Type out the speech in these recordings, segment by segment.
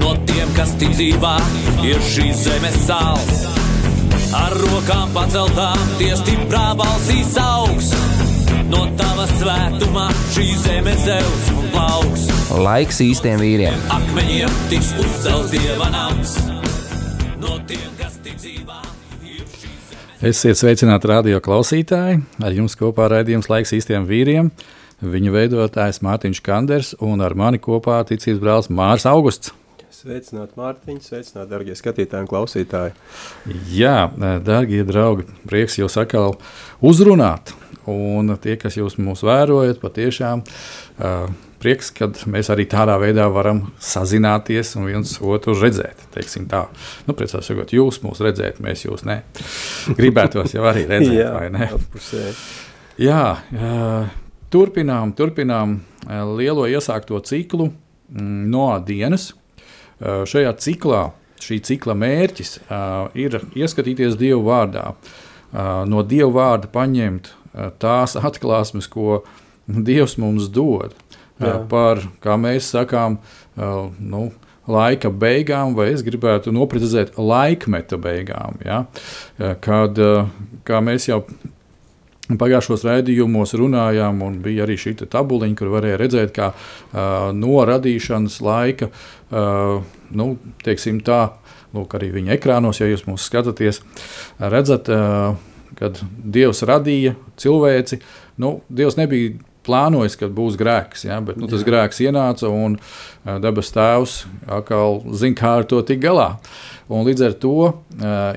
No tiem, kas tic dzīvā, ir šīs zemes sāls. Ar rokām paceltām, tie stiprā balsīs augs. No tava svētumā šī zeme zeus un plauks. Laiks īstiem vīriem. Akmeņiem tiks uzcelts dieva nams. No tiem, kas tic dzīvā. Esiet sveicināti radio klausītāji. Ar jums kopā raidījums laiks īstiem vīriem. Viņa veidotājs Mārtiņš Kanders un ar mani kopā ticības brālis Mārs Augusts. Sveicināt, Mārtiņ, sveicināt, darbie skatītāji un klausītāji. Jā, darbie draugi, prieks jūs atkal uzrunāt. Un tie, kas jūs mūs vērojat, patiešām uh, prieks, ka mēs arī tādā veidā varam sazināties un viens otru redzēt. Tā. Nu, Precīzāk sakot, jūs mūs redzēt, mēs jūs ne. Gribētos jau arī redzēt, Jā, vai ne? Jā, jā, turpinām, turpinām lielo iesākto ciklu mm, no dienas. Šajā ciklā, šī cikla mērķis ir ieskatīties Dieva vārdā, no Dieva vārda paņemt tās atklāsmes, ko Dievs mums dod. Jā. Par, kā mēs sakām, nu, laika beigām, vai es gribētu noprecizēt laikmeta beigām. Ja? Kad, kā mēs jau Pagājušos raidījumos runājām, un bija arī šī tabuliņa, kur varēja redzēt, kā uh, no radīšanas laika, uh, nu, teiksim tā, lūk, arī viņa ekrānos, ja jūs mūs skatāties, redzat, uh, kad Dievs radīja cilvēci. Nu, Dievs nebija plānojis, ka būs grēks, ja, bet nu, tas Jā. grēks ienāca un dabas tēvs atkal zina, kā ar to tikt galā. Un līdz ar to uh,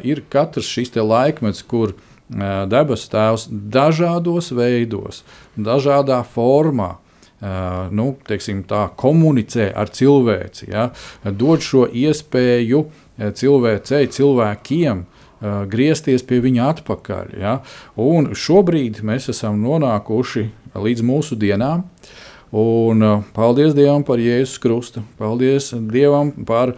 ir katrs šis laikmets, kur uh, debesu Tēvs dažādos veidos, dažādā formā. Uh, nu, teiksim, tā komunicē ar cilvēci, ja, dod šo iespēju cilvēcei, cilvēkiem uh, griezties pie viņa atpakaļ. Ja, un šobrīd mēs esam nonākuši līdz mūsu dienām. Un, paldies Dievam par Jēzus Krustu. Paldies Dievam par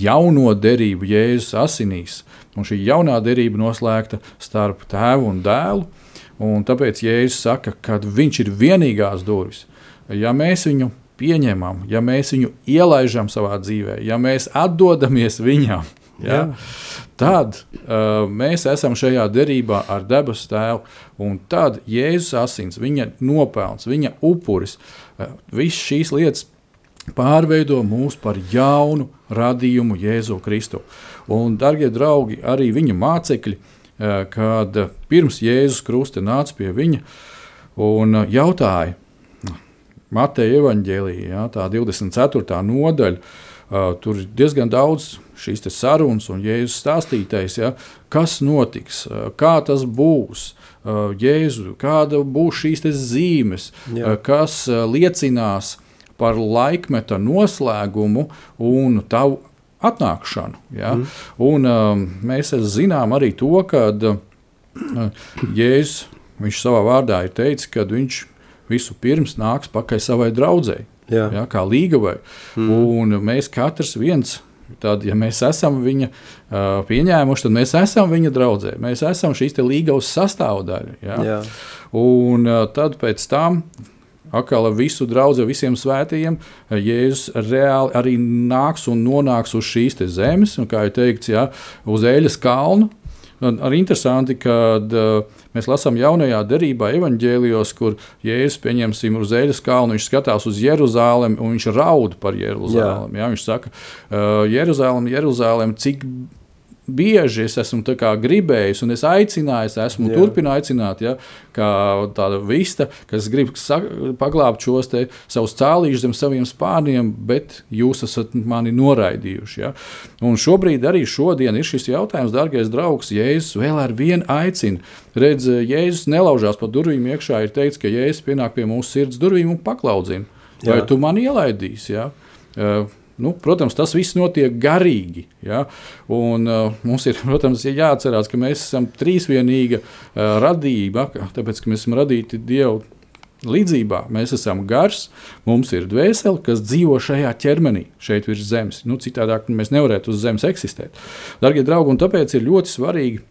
jauno derību Jēzus asinīs. Un šī jaunā derība noslēgta starp tēvu un dēlu. Un tāpēc Jēzus saka, ka viņš ir vienīgās durvis. Ja mēs viņu pieņemam, ja mēs viņu ielaidām savā dzīvē, ja mēs atdodamies viņam, ja, tad uh, mēs esam šajā derībā ar debesu tēvu. Un tad Jēzus asins, viņa nopelns, viņa upuris, uh, visas šīs lietas pārveido mūs par jaunu radījumu Jēzu Kristu. Un, darbie draugi, arī viņa mācekļi, eh, kad pirms Jēzus Krusta nāca pie viņa un eh, jautāja, Mateja evanģēlijā, tā 24. nodaļa, eh, tur ir diezgan daudz šīs sarunas un Jēzus stāstītais, ja, kas notiks, kā tas būs. Jēzu, kāda būs šīs zīmes, Jā. kas liecinās par laikmeta noslēgumu un tavu atnākšanu. Ja? Mm. Un, um, mēs zinām arī to, ka uh, Jēzus viņš savā vārdā ir teicis, ka viņš visu pirms nāks pakaļ savai draudzēji, ja, kā līgavai. Mm. Un mēs katrs viens. Tad, ja mēs esam viņa uh, pieņēmuši, tad mēs esam viņa draugi. Mēs esam šīs līgavas sastāvdaļa. Ja? Jā. Un uh, tad pēc tam atkal ar visu draugu, visiem svētajiem, Jēzus reāli arī nāks un nonāks uz šīs zemes, un kā jau teikts, jā, uz eļas kalnu. Arī interesanti, ka uh, mēs lasām jaunajā derībā, evanģēlijos, kur Jēzus pieņemsim uz eļas kalnu, viņš skatās uz Jeruzalemi un viņš raud par Jeruzalemi. Jā. Jā, viņš saka, uh, Jeruzalem, Jeruzalem, cik bieži es esmu gribējis, un es aicināju, es esmu Jā. turpinājis aicināt, ja, kā tāda vista, kas grib paglābt šos savus cēlīšus zem saviem spārniem, bet jūs esat mani noraidījuši. Ja. Un šobrīd arī šodien ir šis jautājums, dārgais draugs, Jēzus vēl ar vienu aicina. Redz, Jēzus nelaužās pa durvīm iekšā, ir teicis, ka Jēzus pienāk pie mūsu sirds durvīm un paklaudzina. Vai Jā. tu mani ielaidīsi? Ja? Uh, Nu, protams, tas viss notiek garīgi. Ja? Un, uh, mums ir protams, jāatcerās, ka mēs esam trīsvienīga uh, radība, tāpēc ka mēs esam radīti Dievu līdzībā. Mēs esam gars, mums ir dvēsele, kas dzīvo šajā ķermenī, šeit virs zemes. Nu, citādi mēs nevarētu uz zemes eksistēt. Darbie draugi, un tāpēc ir ļoti svarīgi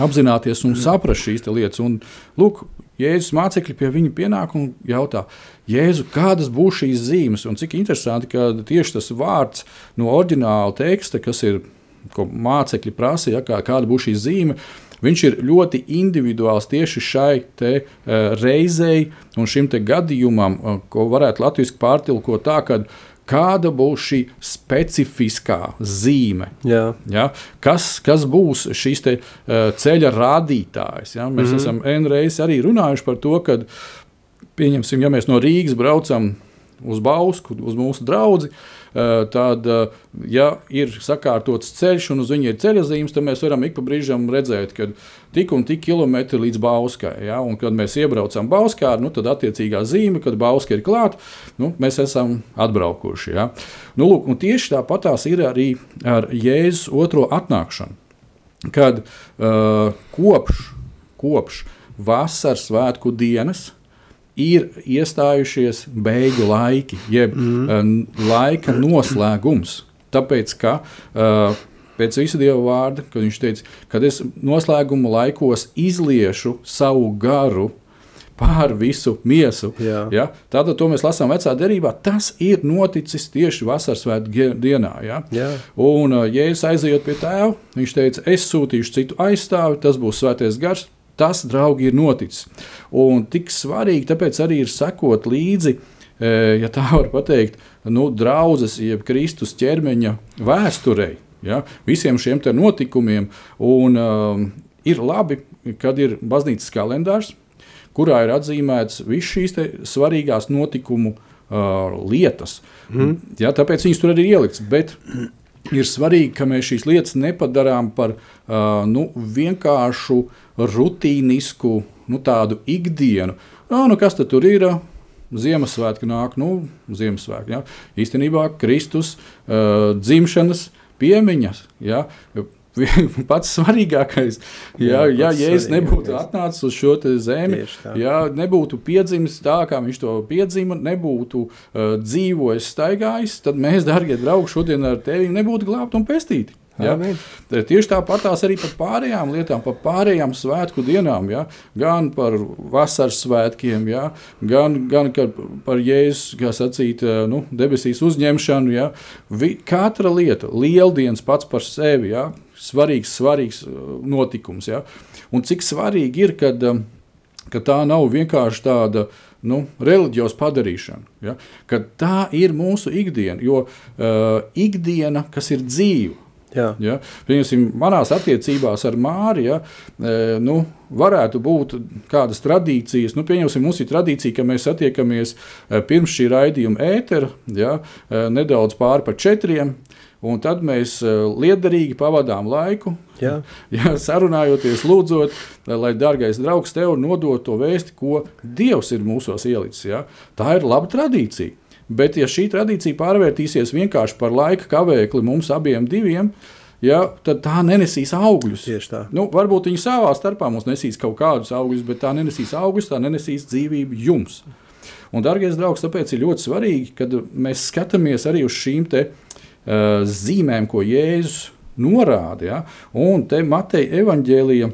apzināties un saprast šīs lietas. Un, lūk, Jēzus mācekļi pie viņa pienāk un jautā, Jēzu, kādas būs šīs zīmes? Un cik interesanti, ka tieši tas vārds no oriģināla teksta, kas ir, mācekļi prasa, ja, kā, kāda būs šī zīme, viņš ir ļoti individuāls tieši šai te, uh, reizei un šim gadījumam, uh, ko varētu latviešu pārtilkot tā, ka kāda būs šī specifiskā zīme. Jā. Ja? Kas, kas būs šis te, uh, ceļa rādītājs? Ja? Mēs mm -hmm. esam N-reizes arī runājuši par to, ka, pieņemsim, ja mēs no Rīgas braucam uz Bausku, uz mūsu draugu, Eh, tad, eh, ja ir sakārtots ceļš un uz viņa ir ceļa zīmes, tad mēs varam ik pa brīžam redzēt, ka tik un tik kilometri līdz Bauskai. Ja? Un, kad mēs iebraucam Bauskā, nu, tad attiecīgā zīme, kad Bauska ir klāta, nu, mēs esam atbraukuši. Ja? Nu, lūk, tieši tāpatās ir arī ar Jēzus otro atnākšanu. Kad uh, kopš, kopš vasaras svētku dienas ir iestājušies beigu laiki, jeb mm. laika noslēgums. Tāpēc, ka uh, pēc visu dievu vārda, kad viņš teica, kad es noslēguma laikos izliešu savu garu pār visu miesu. Jā. Ja? Tātad to mēs lasām vecā derībā. Tas ir noticis tieši vasaras dienā. Ja? Jā. Un, uh, ja es aizejot pie tēva, viņš teica, es sūtīšu citu aizstāvi, tas būs svētais gars tas, draugi, ir noticis. Un tik svarīgi tāpēc arī ir sekot līdzi, e, ja tā var teikt, nu, draudzes, jeb Kristus ķermeņa vēsturei, ja, visiem šiem notikumiem. Un, um, ir labi, kad ir baznīcas kalendārs, kurā ir atzīmētas visas šīs svarīgās notikumu uh, lietas. Mm. Ja, tāpēc viņas tur arī ir ieliktas. Bet ir svarīgi, ka mēs šīs lietas nepadarām par uh, nu, vienkāršu rutīnisku nu, tādu ikdienu. Jā, nu, kas tur ir? Ziemassvētki nāk, nu, Ziemassvētki. Ja? Īstenībā Kristus uh, dzimšanas piemiņas. Ja? Pats svarīgākais, ja, jā, ja Jēzus nebūtu atnācis uz šo zemi, ja nebūtu piedzimis tā, kā viņš to piedzima, nebūtu uh, dzīvojis, staigājis, tad mēs, darbie draugi, šodien ar tevi nebūtu glābti un pestīti. Ja? Tieši tāpatās arī par pārējām lietām, par pārējām svētku dienām, ja? gan par vasaras svētkiem, ja? gan, gan par Jēzus, kā sacīt, nu, debesīs uzņemšanu. Ja? Vi, katra lieta, lieldienas pats par sevi, ja? svarīgs, svarīgs notikums. Ja? Un cik svarīgi ir, kad, eh, ka tā nav vienkārši tāda nu, reliģiosa padarīšana. Ja? Tā ir mūsu ikdiena, jo uh, ikdiena, kas ir dzīva, Jā. Ja? Piemēram, manās attiecībās ar Māriju ja, e, nu, varētu būt kādas tradīcijas. Nu, pieņemsim, mums ir tradīcija, ka mēs satiekamies e, pirms šī raidījuma ētera, ja, e, nedaudz pāri par četriem. Un tad mēs liederīgi pavadām laiku, Jā. Jā, sarunājoties, lūdzot, lai dārgais draugs tev nodod to vēsti, ko Dievs ir mūsos ielicis. Ja? Tā ir laba tradīcija. Bet, ja šī tradīcija pārvērtīsies vienkārši par laika kavēkli mums abiem diviem, ja, tad tā nenesīs augļus. Tieši tā. Nu, varbūt viņi savā starpā mums nesīs kaut kādus augļus, bet tā nenesīs augļus, tā nenesīs dzīvību jums. Un, darbie draugi, tāpēc ir ļoti svarīgi, kad mēs skatāmies arī uz šīm te, uh, zīmēm, ko Jēzus norāda. Ja? Un te Mateja evaņģēlija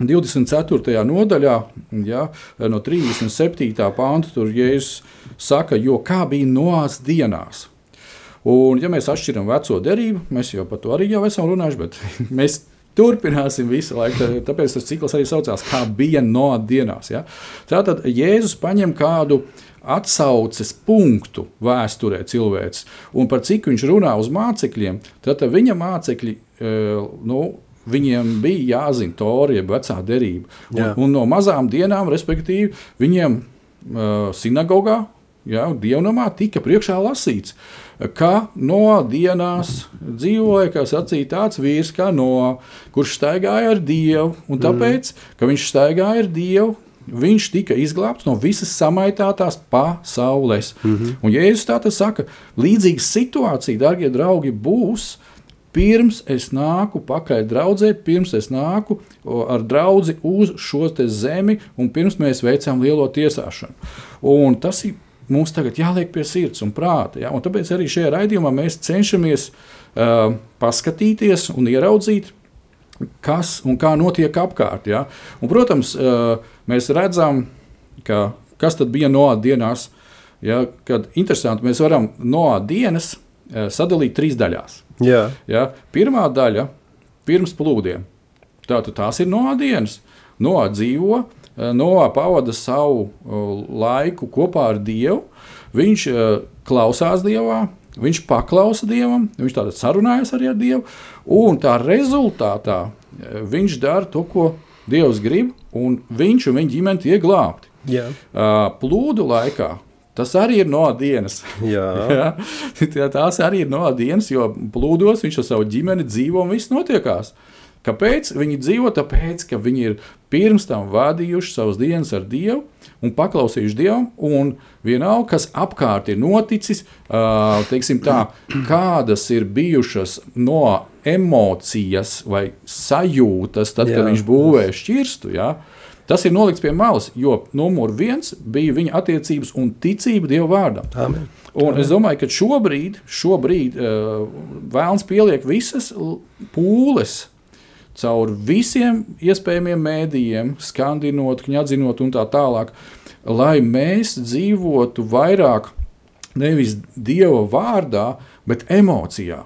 24. nodaļā, ja, no 37. pānta, tur Jēzus saka, jo kā bija noās dienās. Un, ja mēs atšķiram veco derību, mēs jau par to arī jau esam runājuši, bet mēs turpināsim visu laiku. Tāpēc tas cikls arī saucās, kā bija no dienās. Ja? Tātad Jēzus paņem kādu atsauces punktu vēsturē cilvēks, un par cik viņš runā uz mācekļiem, tad viņa mācekļi. E, nu, Viņiem bija jāzina teorija, vecā derība. Un, un no mazām dienām, respektīvi, viņiem uh, sinagogā Ja, Dievnamā tika priekšā lasīts, ka no dienās dzīvoja sacīja, tāds vīrs kā no, kurš staigāja ar Dievu. Un tāpēc, mm. ka viņš staigāja ar Dievu, viņš tika izglābts no visas samaitātās pasaules. Mm -hmm. Un Jēzus tā saka, līdzīga situācija, darbie draugi, būs. Pirms es nāku pakaļ draudzē, pirms es nāku ar draugu uz šo zemi, un pirms mēs veicām lielo tiesāšanu. Un tas ir mums tagad jāliek pie sirds un prāta. Ja? Un tāpēc arī šajā raidījumā mēs cenšamies uh, paskatīties un ieraudzīt, kas un kā notiek apkārt. Ja? Un, protams, uh, mēs redzam, ka, kas tad bija noā dienās. Ja? Kad interesanti, mēs varam noā dienas uh, sadalīt trīs daļās. Jā. Ja? Pirmā daļa - pirms plūdiem. Tātad tās ir noā dienas. Noā dzīvo, Eh, Noā pavada savu eh, laiku kopā ar Dievu. Viņš eh, klausās Dievā, viņš paklausa Dievam, viņš tādā sarunājas arī ar Dievu. Un tā rezultātā viņš dara to, ko Dievs grib, un viņš un viņa ģimene tiek glābti. Jā. Plūdu laikā Tas arī ir no dienas. Jā. Jā, tās arī ir no dienas, jo plūdos viņš ar savu ģimeni dzīvo un viss notiekās. Kāpēc viņi dzīvo? Tāpēc, ka viņi ir pirms tam vadījuši savas dienas ar Dievu un paklausījuši Dievam, un vienalga, kas apkārt ir noticis, tā, kādas ir bijušas no emocijas vai sajūtas, tad, Jā. kad viņš būvēja šķirstu. Ja? Tas ir nolikts pie malas, jo numur viens bija viņa attiecības un ticība Dieva vārdam. Amen. Un Amen. es domāju, ka šobrīd, šobrīd uh, vēlams pieliek visas pūles, caur visiem iespējamiem mēdījiem, skandinot, kņadzinot un tā tālāk, lai mēs dzīvotu vairāk nevis Dieva vārdā, bet emocijā.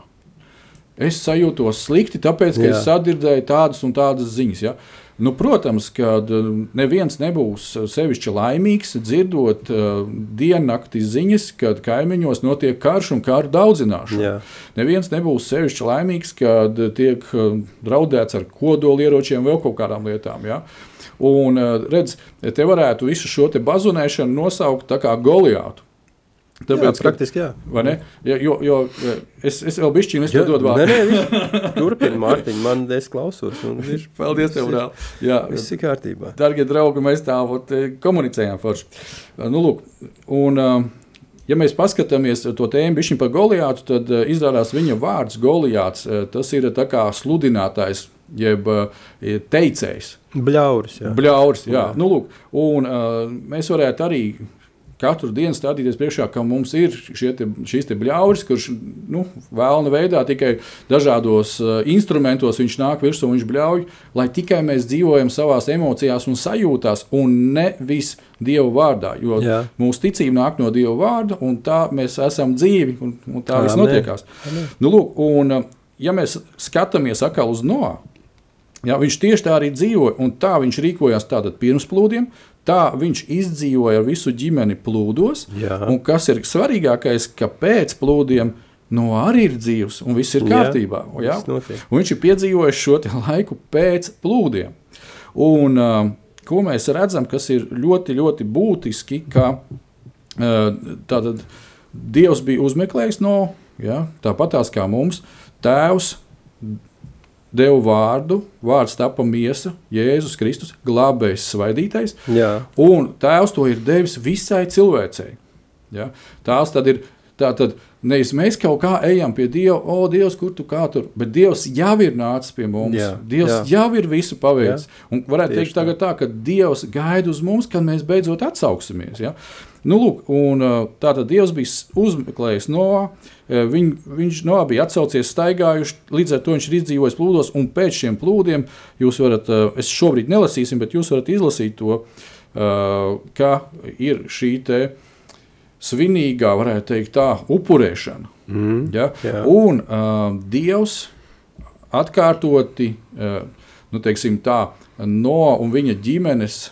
Es sajūtos slikti, tāpēc, ka Jā. es sadzirdēju tādas un tādas ziņas. Ja? Nu, protams, ka uh, neviens nebūs sevišķi laimīgs dzirdot uh, diennakti ziņas, kad kaimiņos notiek karš un kara daudzināšana. Jā. Neviens nebūs sevišķi laimīgs, kad tiek uh, draudēts ar kodolieročiem vai kaut kādām lietām. Ja? Un, uh, redz, te varētu visu šo bazonēšanu nosaukt kā Goliātu. Tāpēc, jā, praktiski jā. Ja, jo, jo es, es vēl bišķiņu, es tev dodu vārdu. Nē, nē, turpini, Mārtiņ, man es klausos. Viš, Paldies tev, brāl. Jā, viss ir kārtībā. Dargie draugi, mēs tā vot, komunicējām forši. Nu, lūk, un, ja mēs paskatāmies to tēmu bišķiņu par Goliātu, tad izrādās viņa vārds Goliāts, tas ir tā kā sludinātājs, jeb teicējs. Bļauris, jā. Bļauris, jā. jā. Nu, lūk, un mēs varētu arī katru dienu stādīties priekšā, ka mums ir te, šīs te bļauris, kurš nu, vēlna veidā tikai dažādos uh, instrumentos viņš nāk virsū un viņš bļauj, lai tikai mēs dzīvojam savās emocijās un sajūtās, un nevis Dieva vārdā. Jo Jā. mūsu ticība nāk no Dieva vārda, un tā mēs esam dzīvi, un, un tā viss notiekās. Nu, lūk, un, ja mēs skatāmies atkal uz Noā, Ja, viņš tieši tā arī dzīvoja, un tā viņš rīkojās pirms plūdiem, Tā viņš izdzīvoja ar visu ģimeni plūdos. Jā. Un kas ir svarīgākais, ka pēc plūdiem no arī ir dzīves un viss ir kārtībā. Jā, jā? Un viņš ir piedzīvojis šo laiku pēc plūdiem. Un, ko mēs redzam, kas ir ļoti, ļoti būtiski, ka tātad, Dievs bija uzmeklējis no, ja, tāpatās kā mums, Tēvs deva vārdu, vārds tapa miesa, Jēzus Kristus, glābējs, svaidītais. Jā. Un Tēvs to ir devis visai cilvēcei. Ja? Tās tad ir. Tā tad nevis mēs kaut kā ejam pie Dieva, o, Dievs, kur tu kā tur, bet Dievs jau ir nācis pie mums. Jā, Dievs jā. jau ir visu paveicis. Un varētu Tieši teikt tagad tā, ka Dievs gaida uz mums, kad mēs beidzot atsauksimies. Ja? Nu, lūk, un, tā tad Dievs bija uzmeklējis no Eh, viņ, viņš no bija atsaucies, staigājuši, līdz ar to viņš ir izdzīvojis plūdos, un pēc šiem plūdiem jūs varat, eh, es šobrīd nelasīsim, bet jūs varat izlasīt to, eh, ka ir šī te svinīgā, varētu teikt, tā upurēšana. Mm, ja? Jā. Un Dievs atkārtoti, nu, teiksim tā, no un viņa ģimenes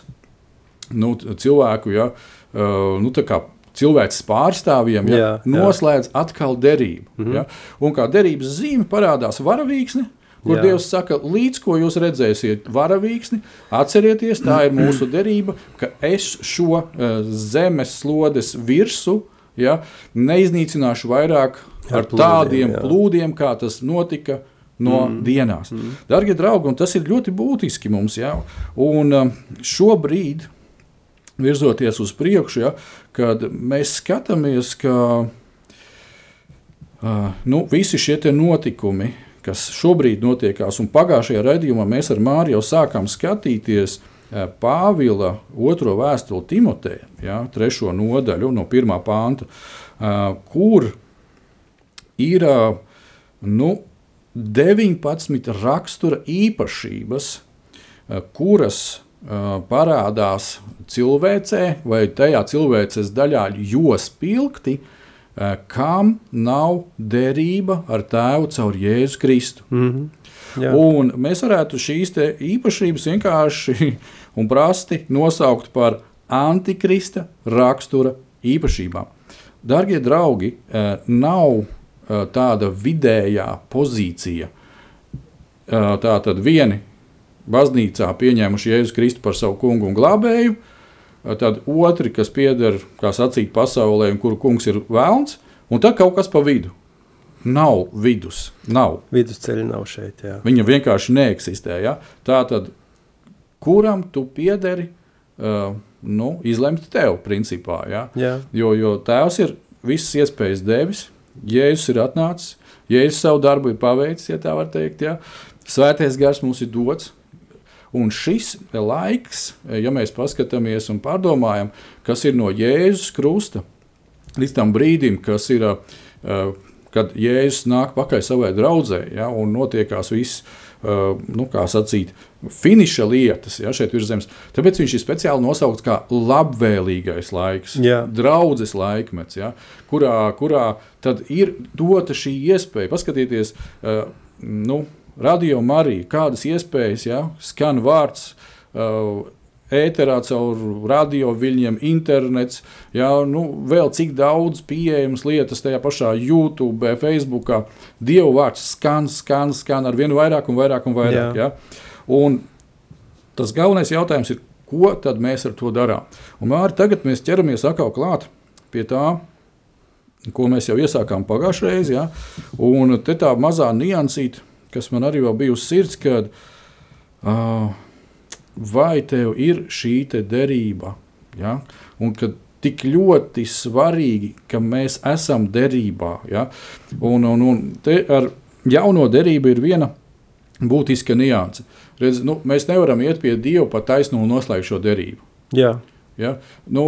nu, cilvēku, ja, uh, nu, tā kā cilvēks pārstāvjiem ja, jā, noslēdz jā. atkal derību. Mm -hmm. ja, un kā derības zīme parādās varavīksne. Kur Jā. Dievs saka, līdz ko jūs redzēsiet, varavīksni, atcerieties, tā ir mūsu derība, ka es šo uh, zemes slodes virsmu ja, neiznīcināšu vairāk ar, ar plūdiem, tādiem jā. plūdiem, kā tas notika no mm. dienās. Mm. Darbie draugi, tas ir ļoti būtiski mums. Ja? Un uh, šobrīd virzoties uz priekšu, ja, kad mēs skatāmies, ka uh, nu, visi šie notikumi, kas šobrīd notiekās, un pagājušajā raidījumā mēs ar Māriju jau sākām skatīties uh, Pāvila otro vēstuli Timotejam, ja, trešo nodaļu no pirmā panta, uh, kur ir nu, 19 rakstura īpašības, kuras parādās cilvēcē vai tajā cilvēces daļā jo spilgti, kam nav derība ar tēvu caur Jēzu Kristu. Mm -hmm. Jā. Un mēs varētu šīs īpašības vienkārši un prasti nosaukt par antikrista rakstura īpašībām. Darbie draugi, nav tāda vidējā pozīcija. Tā tad vieni baznīcā pieņēmuši Jēzu Kristu par savu kungu un glābēju, tad otri, kas pieder, kā sacīt, pasaulē, un kuru kungs ir vēlns, un tad kaut kas pa vidu. Nav vidus, nav. Vidusceļa nav šeit. Jā. Viņa vienkārši neeksistē. Ja? Tā tad, kuram tu piederi, uh, nu, izlemt tev, principā. Ja? Jā. Jo, jo tēvs ir visas iespējas devis, Jēzus ir atnācis, Jēzus savu darbu ir paveicis, ja tā var teikt. Ja? Svētais gars mums ir dots, Un šis laiks, ja mēs paskatāmies un pārdomājam, kas ir no Jēzus krusta līdz tam brīdim, kas ir, kad Jēzus nāk pakaļ savai draudzē, ja, un notiekās viss, nu, kā sacīt, finiša lietas ja, šeit virs zemes. Tāpēc viņš ir speciāli nosaukts kā labvēlīgais laiks, Jā. draudzes laikmets, ja, kurā, kurā tad ir dota šī iespēja paskatīties. Uh, nu, radio Marija, kādas iespējas, ja, skan vārds. Uh, ēterā, caur radio viļņiem, internets, jā, nu, vēl cik daudz pieejamas lietas tajā pašā YouTube, Facebook. Dievu vārds skan, skan, skan ar vien vairāk un vairāk un vairāk. Jā. Jā. Un tas galvenais jautājums ir, ko tad mēs ar to darām? Un Māri, tagad mēs ķeramies atkal klāt pie tā. Ko mēs jau iesākām pagājušajā reizē, ja? un te tā mazā niansīta, kas man arī bija uz sirds, kad uh, vai tev ir šī derība, ja? un kad tik ļoti svarīgi, ka mēs esam derībā. Ja? Un, un, un te ar jauno derību ir viena būtiska nianse. Redz, nu, mēs nevaram iet pie Dieva pa taisnu un noslēgt šo derību. Jā. Ja? Nu,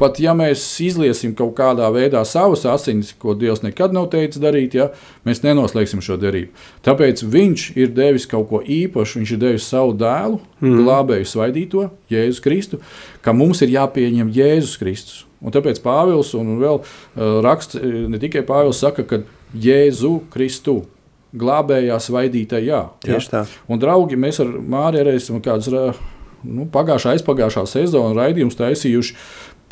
pat ja mēs izliesim kaut kādā veidā savas asinis, ko Dievs nekad nav teicis darīt, ja? mēs nenoslēgsim šo derību. Tāpēc Viņš ir devis kaut ko īpašu. Viņš ir devis savu dēlu, mm. glābēju svaidīto, Jēzus Kristu, ka mums ir jāpieņem Jēzus Kristus. Un tāpēc Pāvils un vēl uh, raksts, ne tikai Pāvils saka, ka Jēzu Kristu glābējā svaidītajā. Tieši ja? tā. Un, draugi, mēs ar Māriju esam kādas nu, pagājušā, aizpagājušā sezona raidījums taisījuši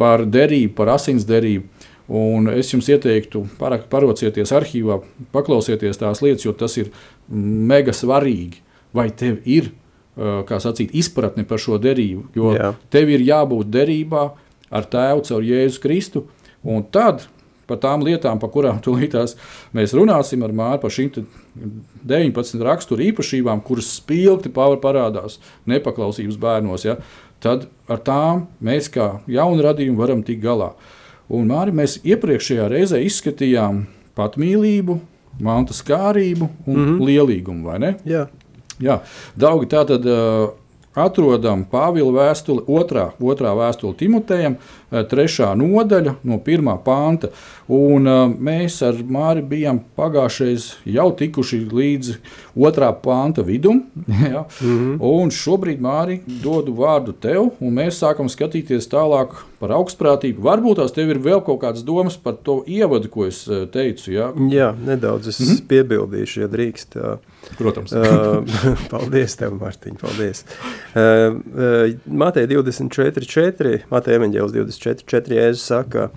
par derību, par asins derību. Un es jums ieteiktu, parocieties arhīvā, paklausieties tās lietas, jo tas ir mega svarīgi. Vai tev ir sacīt, izpratne par šo derību? Jo Jā. tev ir jābūt derībā ar Tēvu caur Jēzu Kristu. Un tad par tām lietām, par kurām tūlītās mēs runāsim ar Māru, par šīm 19 raksturu īpašībām, kuras spilgti parādās nepaklausības bērnos, ja, tad ar tām mēs kā jaunu radījumu varam tikt galā. Un Māri, mēs iepriekšējā reizē izskatījām patmīlību, mantas kārību un mm -hmm. lielīgumu, vai ne? Jā. Jā, Daugi tātad uh, atrodam Pāvila vēstuli, otrā, otrā vēstule Timotejam, eh, trešā nodaļa no pirmā panta. Un, uh, mēs ar Māri bijām pagājušajā jau tikuši līdz otrā panta vidum. ja? mm -hmm. Un šobrīd Māri dodu vārdu tev, un mēs sākam skatīties tālāk par augstprātību. Varbūt tās tev ir vēl kaut kādas domas par to ievadu, ko es eh, teicu. Ja? Jā, nedaudz es mm -hmm. piebildīšu, ja drīkst. Uh, Protams. paldies, tev, Mārtiņ, paldies. Mateja 24, 4, Mateja evaņģēlis 24, 4, Jēzus saka,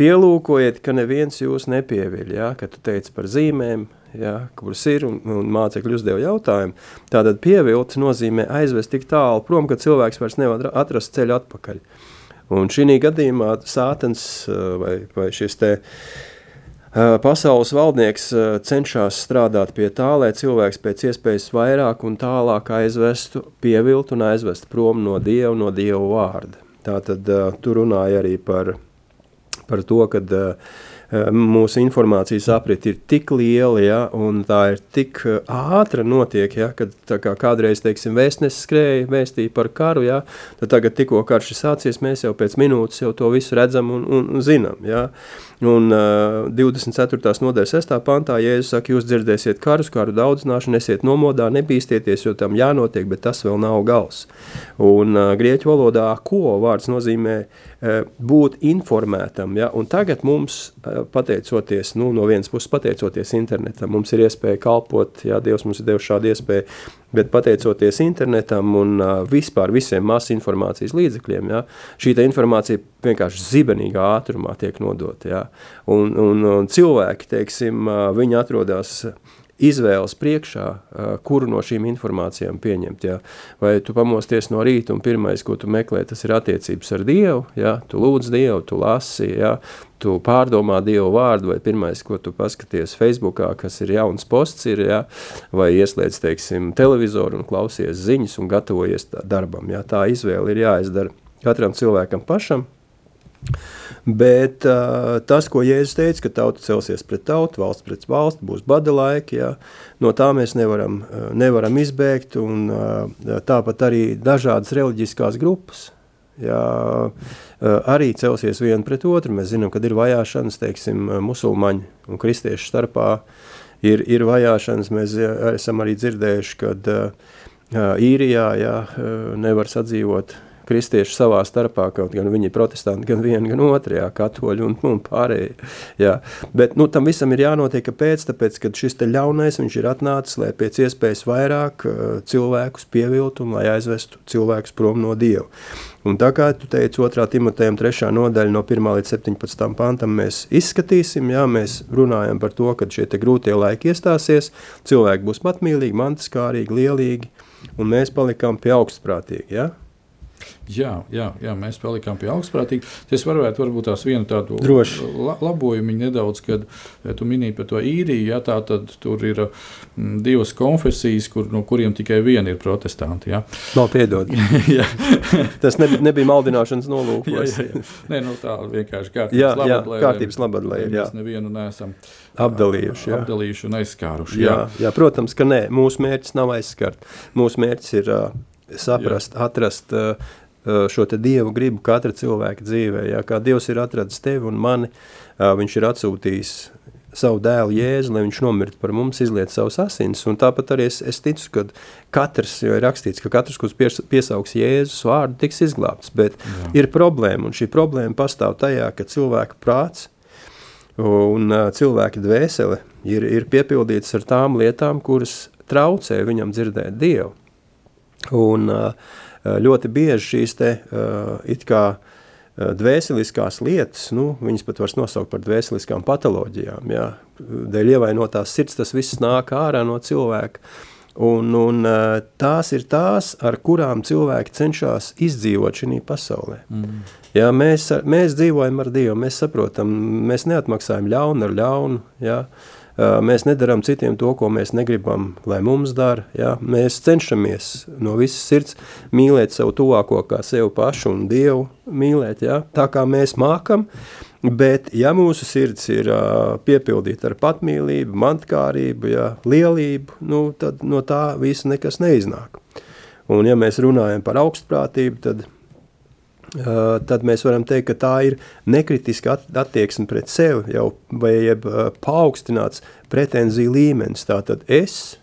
pielūkojiet, ka neviens jūs nepieviļ, ja, ka tu teici par zīmēm, ja, kuras ir, un, un mācekļi uzdeva jautājumu. Tātad pievilkt nozīmē aizvest tik tālu prom, ka cilvēks vairs nevar atrast ceļu atpakaļ. Un šī gadījumā sātens vai, vai šis te Pasaules valdnieks cenšas strādāt pie tā, lai cilvēks pēc iespējas vairāk un tālāk aizvestu, pieviltu un aizvestu prom no Dieva, no Dieva vārda. Tā tad uh, tu runāji arī par, par to, ka uh, mūsu informācijas aprit ir tik liela, ja, un tā ir tik ātra notiek, ja, kad kā kādreiz, teiksim, vēstnesis skrēja, vēstīja par karu, ja, tad tagad tikko karš ir sācies, mēs jau pēc minūtes jau to visu redzam un, un, zinām, ja. Un uh, 24. nodaļas 6. pantā Jēzus saka, jūs dzirdēsiet karus, karu daudzināšanu, esiet nomodā, nebīsties, jo tam jānotiek, bet tas vēl nav gals. Un uh, grieķu valodā ko vārds nozīmē uh, būt informētam, ja? un tagad mums, uh, pateicoties, nu, no vienas puses pateicoties internetam, mums ir iespēja kalpot, ja Dievs mums ir devis šādu iespēju, bet pateicoties internetam un uh, vispār visiem masu informācijas līdzekļiem, ja, šī informācija vienkārši zibenīgā ātrumā tiek nodota. Ja, un, un, un cilvēki, teiksim, uh, viņi atrodas izvēles priekšā, kuru no šīm informācijām pieņemt. Ja? Vai tu pamosties no rīta un pirmais, ko tu meklē, tas ir attiecības ar Dievu, ja? tu lūdz Dievu, tu lasi, ja? tu pārdomā Dievu vārdu, vai pirmais, ko tu paskaties Facebookā, kas ir jauns posts, ir, ja? vai ieslēdz, teiksim, televizoru un klausies ziņas un gatavojies darbam. Ja? Tā izvēle ir jāizdara katram cilvēkam pašam, Bet uh, tas, ko Jēzus teica, ka tauta celsies pret tautu, valsts pret valsti, būs bada laiki, jā, no tā mēs nevaram, nevaram izbēgt. Un, uh, tāpat arī dažādas reliģiskās grupas. Jā, arī celsies viena pret otru. Mēs zinām, ka ir vajāšanas, teiksim, musulmaņu un kristiešu starpā. Ir, ir vajāšanas, mēs esam arī dzirdējuši, ka īrijā jā, nevar sadzīvot kristieši savā starpā, kaut gan viņi ir protestanti, gan viena, gan otra, jā, katoļi un, un pārējie. Jā. Bet nu, tam visam ir jānotiek, kāpēc? Tāpēc, ka šis ļaunais ir atnācis, lai pēc iespējas vairāk uh, cilvēkus pieviltu un lai aizvestu cilvēkus prom no Dieva. Un tā kā tu teici, 2. Timotejam 3. nodaļa no 1. līdz 17. pantam mēs izskatīsim, jā, mēs runājam par to, ka šie grūtie laiki iestāsies, cilvēki būs matmīlīgi, mantiskārīgi, lielīgi, un mēs palikām pie augstprātīgi, jā? Jā, jā, jā, mēs palikām pie augstprātīgi. Es varētu varbūt tās vienu tādu la, labojumu nedaudz, kad ja tu minēji par to īriju. Ja, tā tad tur ir m, mm, divas konfesijas, kur, no kuriem tikai viena ir protestanti. Ja. Nav piedod. Tas ne, nebija maldināšanas nolūkos. jā, jā, jā. Nē, nu, tā vienkārši kārtības jā, labad, jā, kārtības labad, lai, mēs nevienu neesam apdalījuši, jā. apdalījuši un aizskāruši. Jā. Jā, jā, protams, ka nē, mūsu mērķis nav aizskart. Mūsu mērķis ir uh, saprast, jā. atrast uh, šo dievu gribu katra cilvēka dzīvē. Ja? Kā Dievs ir atradzis tevi un mani, viņš ir atsūtījis savu dēlu Jēzu, lai viņš nomirtu par mums, izliet savus asins. Un tāpat arī es, es ticu, ka katrs, jo ir rakstīts, ka katrs, kurš pies, piesaugs Jēzus vārdu, tiks izglābts. Bet Jā. ir problēma, un šī problēma pastāv tajā, ka cilvēka prāts un cilvēka dvēsele ir, ir piepildīts ar tām lietām, kuras traucē viņam dzirdēt Dievu. Un, uh, ļoti bieži šīs te, eh, it kā eh, dvēseliskās lietas, nu, viņas pat var nosaukt par dvēseliskām patoloģijām. Jā. Dēļ ievainotās sirds tas viss nāk ārā no cilvēka. Un, un tās ir tās, ar kurām cilvēki cenšas izdzīvot šajā pasaulē. Mm. Ja, mēs, mēs dzīvojam ar Dievu, mēs saprotam, mēs neatmaksājam ļaunu ar ļaunu. Ja. Uh, Mēs nedarām citiem to, ko mēs negribam, lai mums dara. Ja? Mēs cenšamies no visas sirds mīlēt savu tuvāko kā sevi pašu un Dievu mīlēt, ja? tā kā mēs mākam. Bet, ja mūsu sirds ir uh, piepildīta ar patmīlību, mantkārību, ja, lielību, nu, tad no tā visa nekas neiznāk. Un, ja mēs runājam par augstprātību, tad tad mēs varam teikt, ka tā ir nekritiska attieksme pret sevi, jau vai jeb, uh, paaugstināts pretenziju līmenis. Tātad es,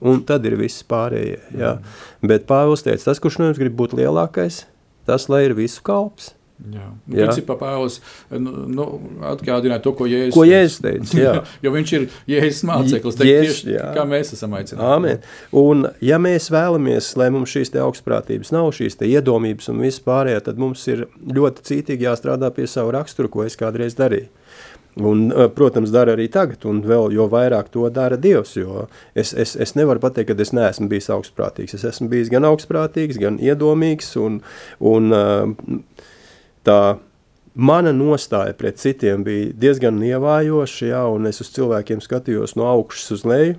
un tad ir viss pārējie. Jā. Mm. Bet Pāvils teica, tas, kurš no jums grib būt lielākais, tas lai ir visu kalps. Jā. Jā. Principā Pāvils nu, nu, atgādināja to, ko Jēzus ko Jēzus teica. Jā. jo viņš ir Jēzus māceklis, Jēzus, tieši kā mēs esam aicināti. Amen. Un ja mēs vēlamies, lai mums šīs augstprātības nav, šīs iedomības un viss pārējā, tad mums ir ļoti cītīgi jāstrādā pie savu raksturu, ko es kādreiz darīju. Un, protams, dara arī tagad, un vēl jo vairāk to dara Dievs. Es, es, es nevaru pateikt, ka es neesmu bijis augstprātīgs. Es esmu bijis gan augstprātīgs, gan iedomīgs. Un, un, tā mana nostāja pret citiem bija diezgan nievājoša, ja, un es uz cilvēkiem skatījos no augšas uz leju.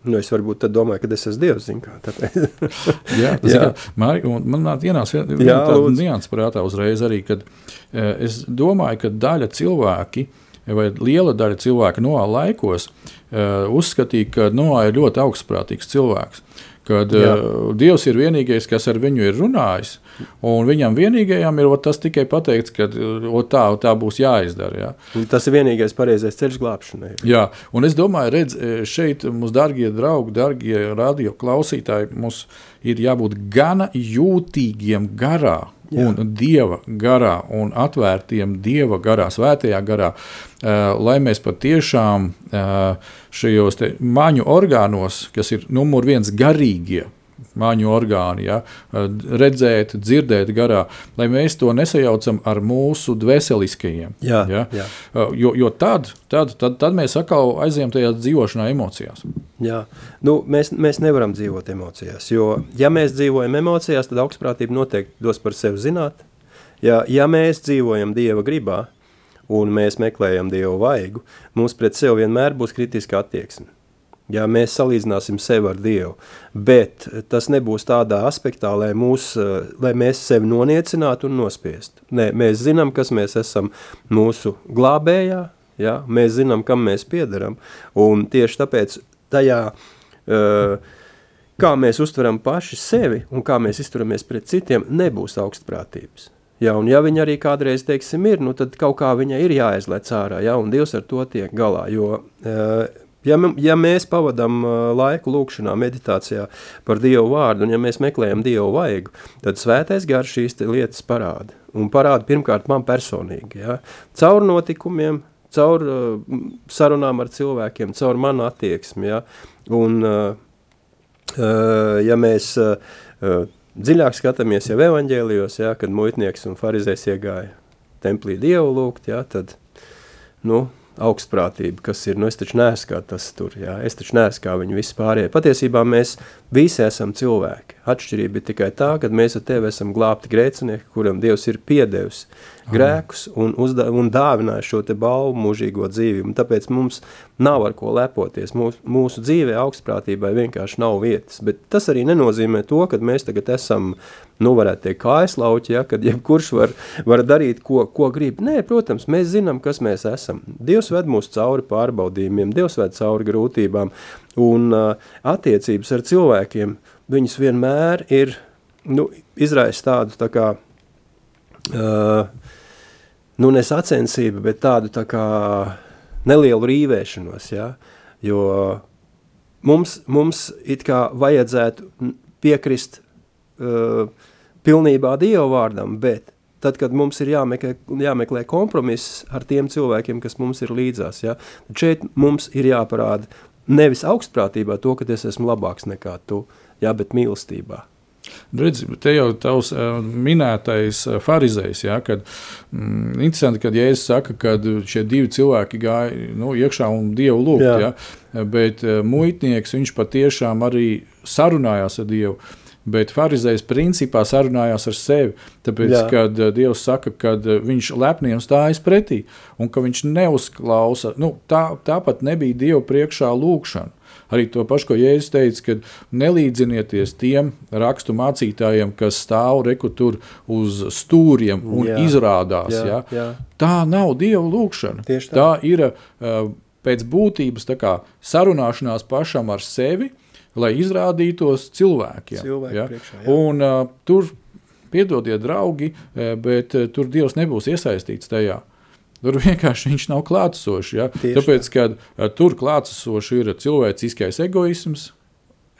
Nu, es varbūt tad domāju, ka es esmu Dievs. Jā, tas jā. ir. Mari, man nāk ienāc viena tāda nianses prātā uzreiz arī, kad uh, es domāju, ka daļa cilvēki vai liela daļa cilvēku no laikos uh, uzskatīja, ka Noā ir ļoti augstprātīgs cilvēks. Kad Jā. uh, Dievs ir vienīgais, kas ar viņu ir runājis, un viņam vienīgajam ir tas tikai pateikts, ka o, tā, tā būs jāizdara. Jā. Tas ir vienīgais pareizais ceļš glābšanai. Jā, un es domāju, redz, šeit mūsu darbie draugi, darbie radio klausītāji, mums ir jābūt gana jūtīgiem garā Jā. un dieva garā, un atvērtiem dieva garā, svētajā garā, uh, lai mēs patiešām uh, šajos maņu orgānos, kas ir numur viens garīgie, māņu orgāni, ja, redzēt, dzirdēt garā, lai mēs to nesajaucam ar mūsu dvēseliskajiem. Jā, ja? jā. Jo, jo tad, tad, tad, tad mēs atkal aizējām tajā dzīvošanā emocijās. Jā, nu, mēs, mēs nevaram dzīvot emocijās, jo ja mēs dzīvojam emocijās, tad augstprātība noteikti dos par sevi zināt. Ja, ja mēs dzīvojam Dieva gribā un mēs meklējam Dievu vaigu, mums pret sevi vienmēr būs kritiska attieksme ja mēs salīdzināsim sevi ar Dievu. Bet tas nebūs tādā aspektā, lai, mūs, lai mēs sevi noniecinātu un nospiestu. Nē, mēs zinām, kas mēs esam mūsu glābējā, ja? mēs zinām, kam mēs piedaram, un tieši tāpēc tajā, kā mēs uztveram paši sevi un kā mēs izturamies pret citiem, nebūs augstprātības. Ja, un ja viņa arī kādreiz, teiksim, ir, nu tad kaut kā viņa ir jāizlec ārā, ja, un Dievs ar to tiek galā, jo uh, Ja, ja mēs pavadām laiku lūkšanā, meditācijā par Dievu vārdu, un ja mēs meklējam Dievu vaigu, tad svētais gars šīs lietas parāda. Un parāda pirmkārt man personīgi, ja? caur notikumiem, caur uh, sarunām ar cilvēkiem, caur manu attieksmi. Ja? Un, uh, ja mēs uh, dziļāk skatāmies jau evaņģēlijos, ja, kad muitnieks un farizējs iegāja templī Dievu lūgt, ja, tad, nu, augstprātība, kas ir, nu es taču neesmu kā tas tur, jā, es taču neesmu kā viņi visi pārējie. Patiesībā mēs visi esam cilvēki. Atšķirība ir tikai tā, ka mēs ar tevi esam glābti grēcinieki, kuram Dievs ir piedevis grēkus un, uzdā, un dāvinājis šo te balvu mūžīgo dzīvību. Un tāpēc mums nav ar ko lepoties. Mūs, mūsu dzīvē augstprātībai vienkārši nav vietas. Bet tas arī nenozīmē to, ka mēs tagad esam nu, varētu teikt, kājaslauķi, ja, kad jebkurš var, var darīt, ko, ko grib. Nē, protams, mēs zinām, kas mēs esam. Dievs ved mūs cauri pārbaudījumiem, Dievs ved cauri grūtībām, un uh, attiecības ar cilvēkiem, viņas vienmēr ir, nu, izraisa tādu tā kā, uh, nu, ne sacensību, bet tādu tā kā nelielu rīvēšanos, ja, jo mums, mums it kā vajadzētu piekrist uh, pilnībā Dieva vārdam, bet tad, kad mums ir jāmeklē, jāmeklē kompromiss ar tiem cilvēkiem, kas mums ir līdzās, ja, tad šeit mums ir jāparāda nevis augstprātībā to, ka es esmu labāks nekā tu, ja, bet mīlestībā. Redz, te jau tavs uh, minētais uh, farizējs, ja, kad mm, interesanti, kad Jēzus saka, ka šie divi cilvēki gāja nu, iekšā un Dievu lūgt, ja, bet uh, muitnieks, viņš patiešām arī sarunājās ar Dievu. Uh, Bet Pharizējs principā sarunājās ar sevi. Tāpēc, Jā. kad uh, Dievs saka, ka uh, viņš lepniem stājas pretī un ka viņš neuzklausa, nu, tā, tāpat nebija Dieva priekšā lūkšana. Arī to pašu, ko Jēzus teica, kad nelīdzinieties tiem rakstu mācītājiem, kas stāv reku tur uz stūriem un jā, izrādās. Jā, ja? jā. Tā nav Dieva lūkšana. Tā. tā ir uh, pēc būtības sarunāšanās pašam ar sevi lai izrādītos cilvēkiem. Cilvēki ja? priekšā, jā. Un, uh, tur, piedodiet, draugi, bet uh, tur Dievs nebūs iesaistīts tajā. Tur vienkārši viņš nav klātesošs. Ja? Tāpēc, kad uh, tur klātesošs ir cilvēciskais egoisms,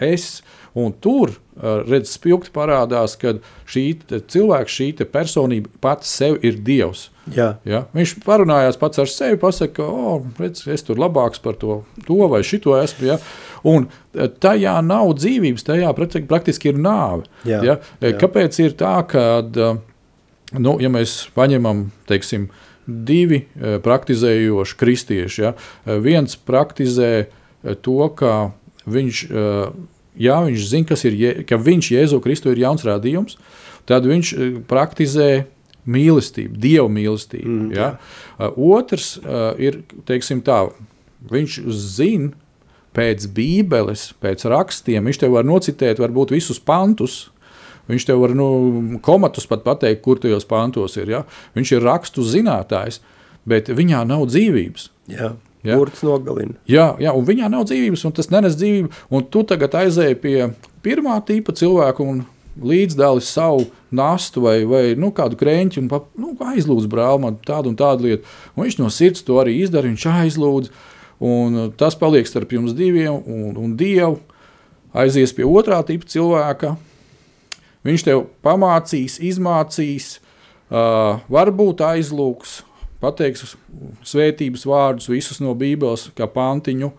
es, un tur uh, redz spilgti parādās, ka šī cilvēks, šī personība pats sev ir Dievs. Jā. Ja? Viņš parunājās pats ar sevi, pasakā, ka oh, redz, es tur labāks par to, to vai šito esmu. Ja? Un e, tajā nav dzīvības, tajā praktiski ir nāve. Jā, ja? Jā. Kāpēc ir tā, ka, e, nu, ja mēs paņemam, teiksim, divi praktizējoši kristieši, ja? viens praktizē to, ka viņš, jā, viņš zina, ir, ka viņš Jēzu Kristu ir jauns radījums, tad viņš praktizē mīlestību, dievu mīlestību. Mm, ja? Otrs ir, teiksim tā, viņš zina, pēc Bībeles, pēc rakstiem. Viņš tev var nocitēt, varbūt visus pantus. Viņš tev var nu, komatus pat pateikt, kur tajos pantos ir. Ja? Viņš ir rakstu zinātājs, bet viņā nav dzīvības. Jā. Ja? Burts nogalina. Jā, jā, un viņā nav dzīvības, un tas nenes dzīvību. Un tu tagad aizēji pie pirmā tipa cilvēka un līdzdāli savu nastu vai, vai nu, kādu krēķi un nu, aizlūdz brāli man tādu un tādu lietu. Un viņš no sirds to arī izdara, viņš aizlūdz. Un uh, tas paliek starp jums diviem un, un Dievu. Aizies pie otrā tipa cilvēka. Viņš tev pamācīs, izmācīs, uh, varbūt aizlūgs, pateiks svētības vārdus, visus no Bībeles, kā pantiņu.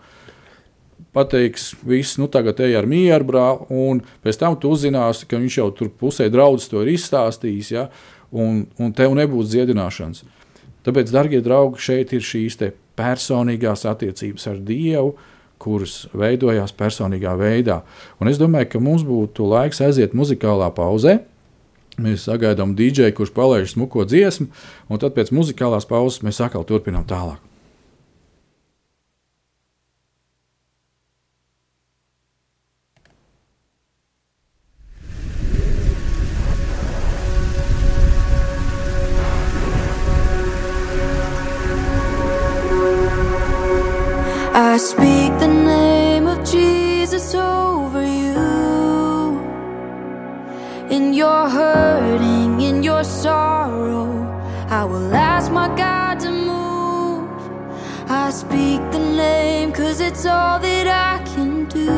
Pateiks, viss, nu tagad ej ar mieru, brāl, un pēc tam tu uzzināsi, ka viņš jau tur pusē draudzes to ir izstāstījis, ja, un, un tev nebūs dziedināšanas. Tāpēc, darbie draugi, šeit ir šīs personīgās attiecības ar Dievu, kuras veidojās personīgā veidā. Un es domāju, ka mums būtu laiks aiziet muzikālā pauzē. Mēs sagaidām dīdžeju, kurš palaiž smuko dziesmu, un tad pēc muzikālās pauzes mēs atkal turpinām tālāk. Sorrow, I will ask my God to move. I speak the name cause it's all that I can do.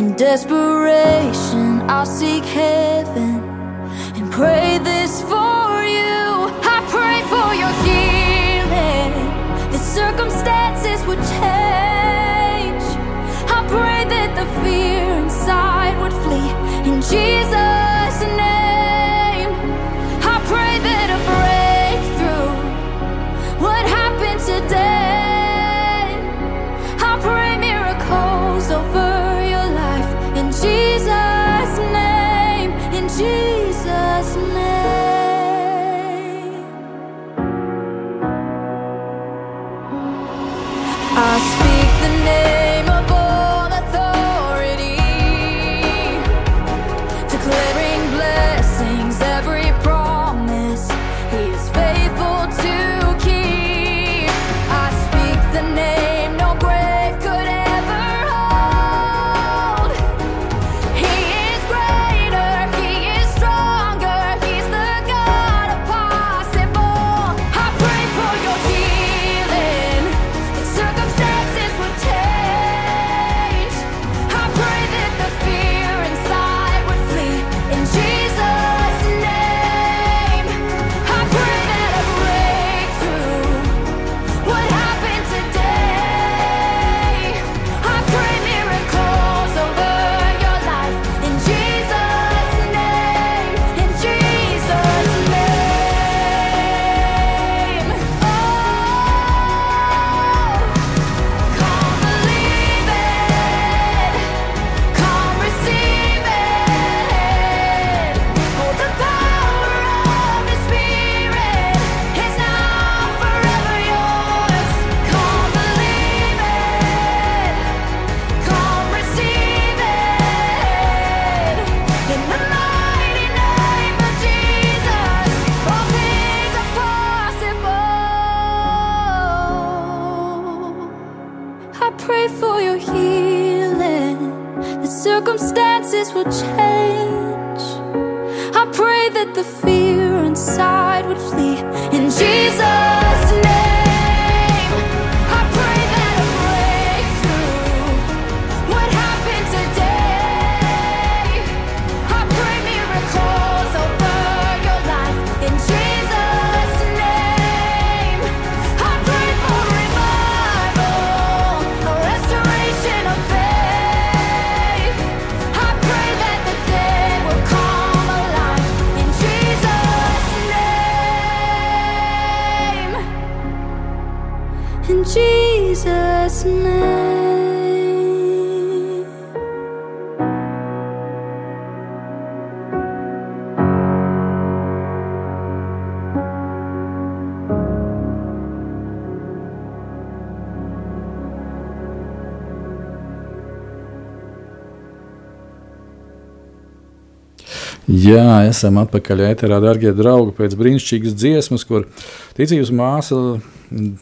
In desperation, I'll seek heaven and pray this for you. I pray for your healing. The circumstances would change. I pray that the fear inside would flee in Jesus' I speak Jā, esam atpakaļ ēterā, darbie draugi, pēc brīnišķīgas dziesmas, kur ticības māsa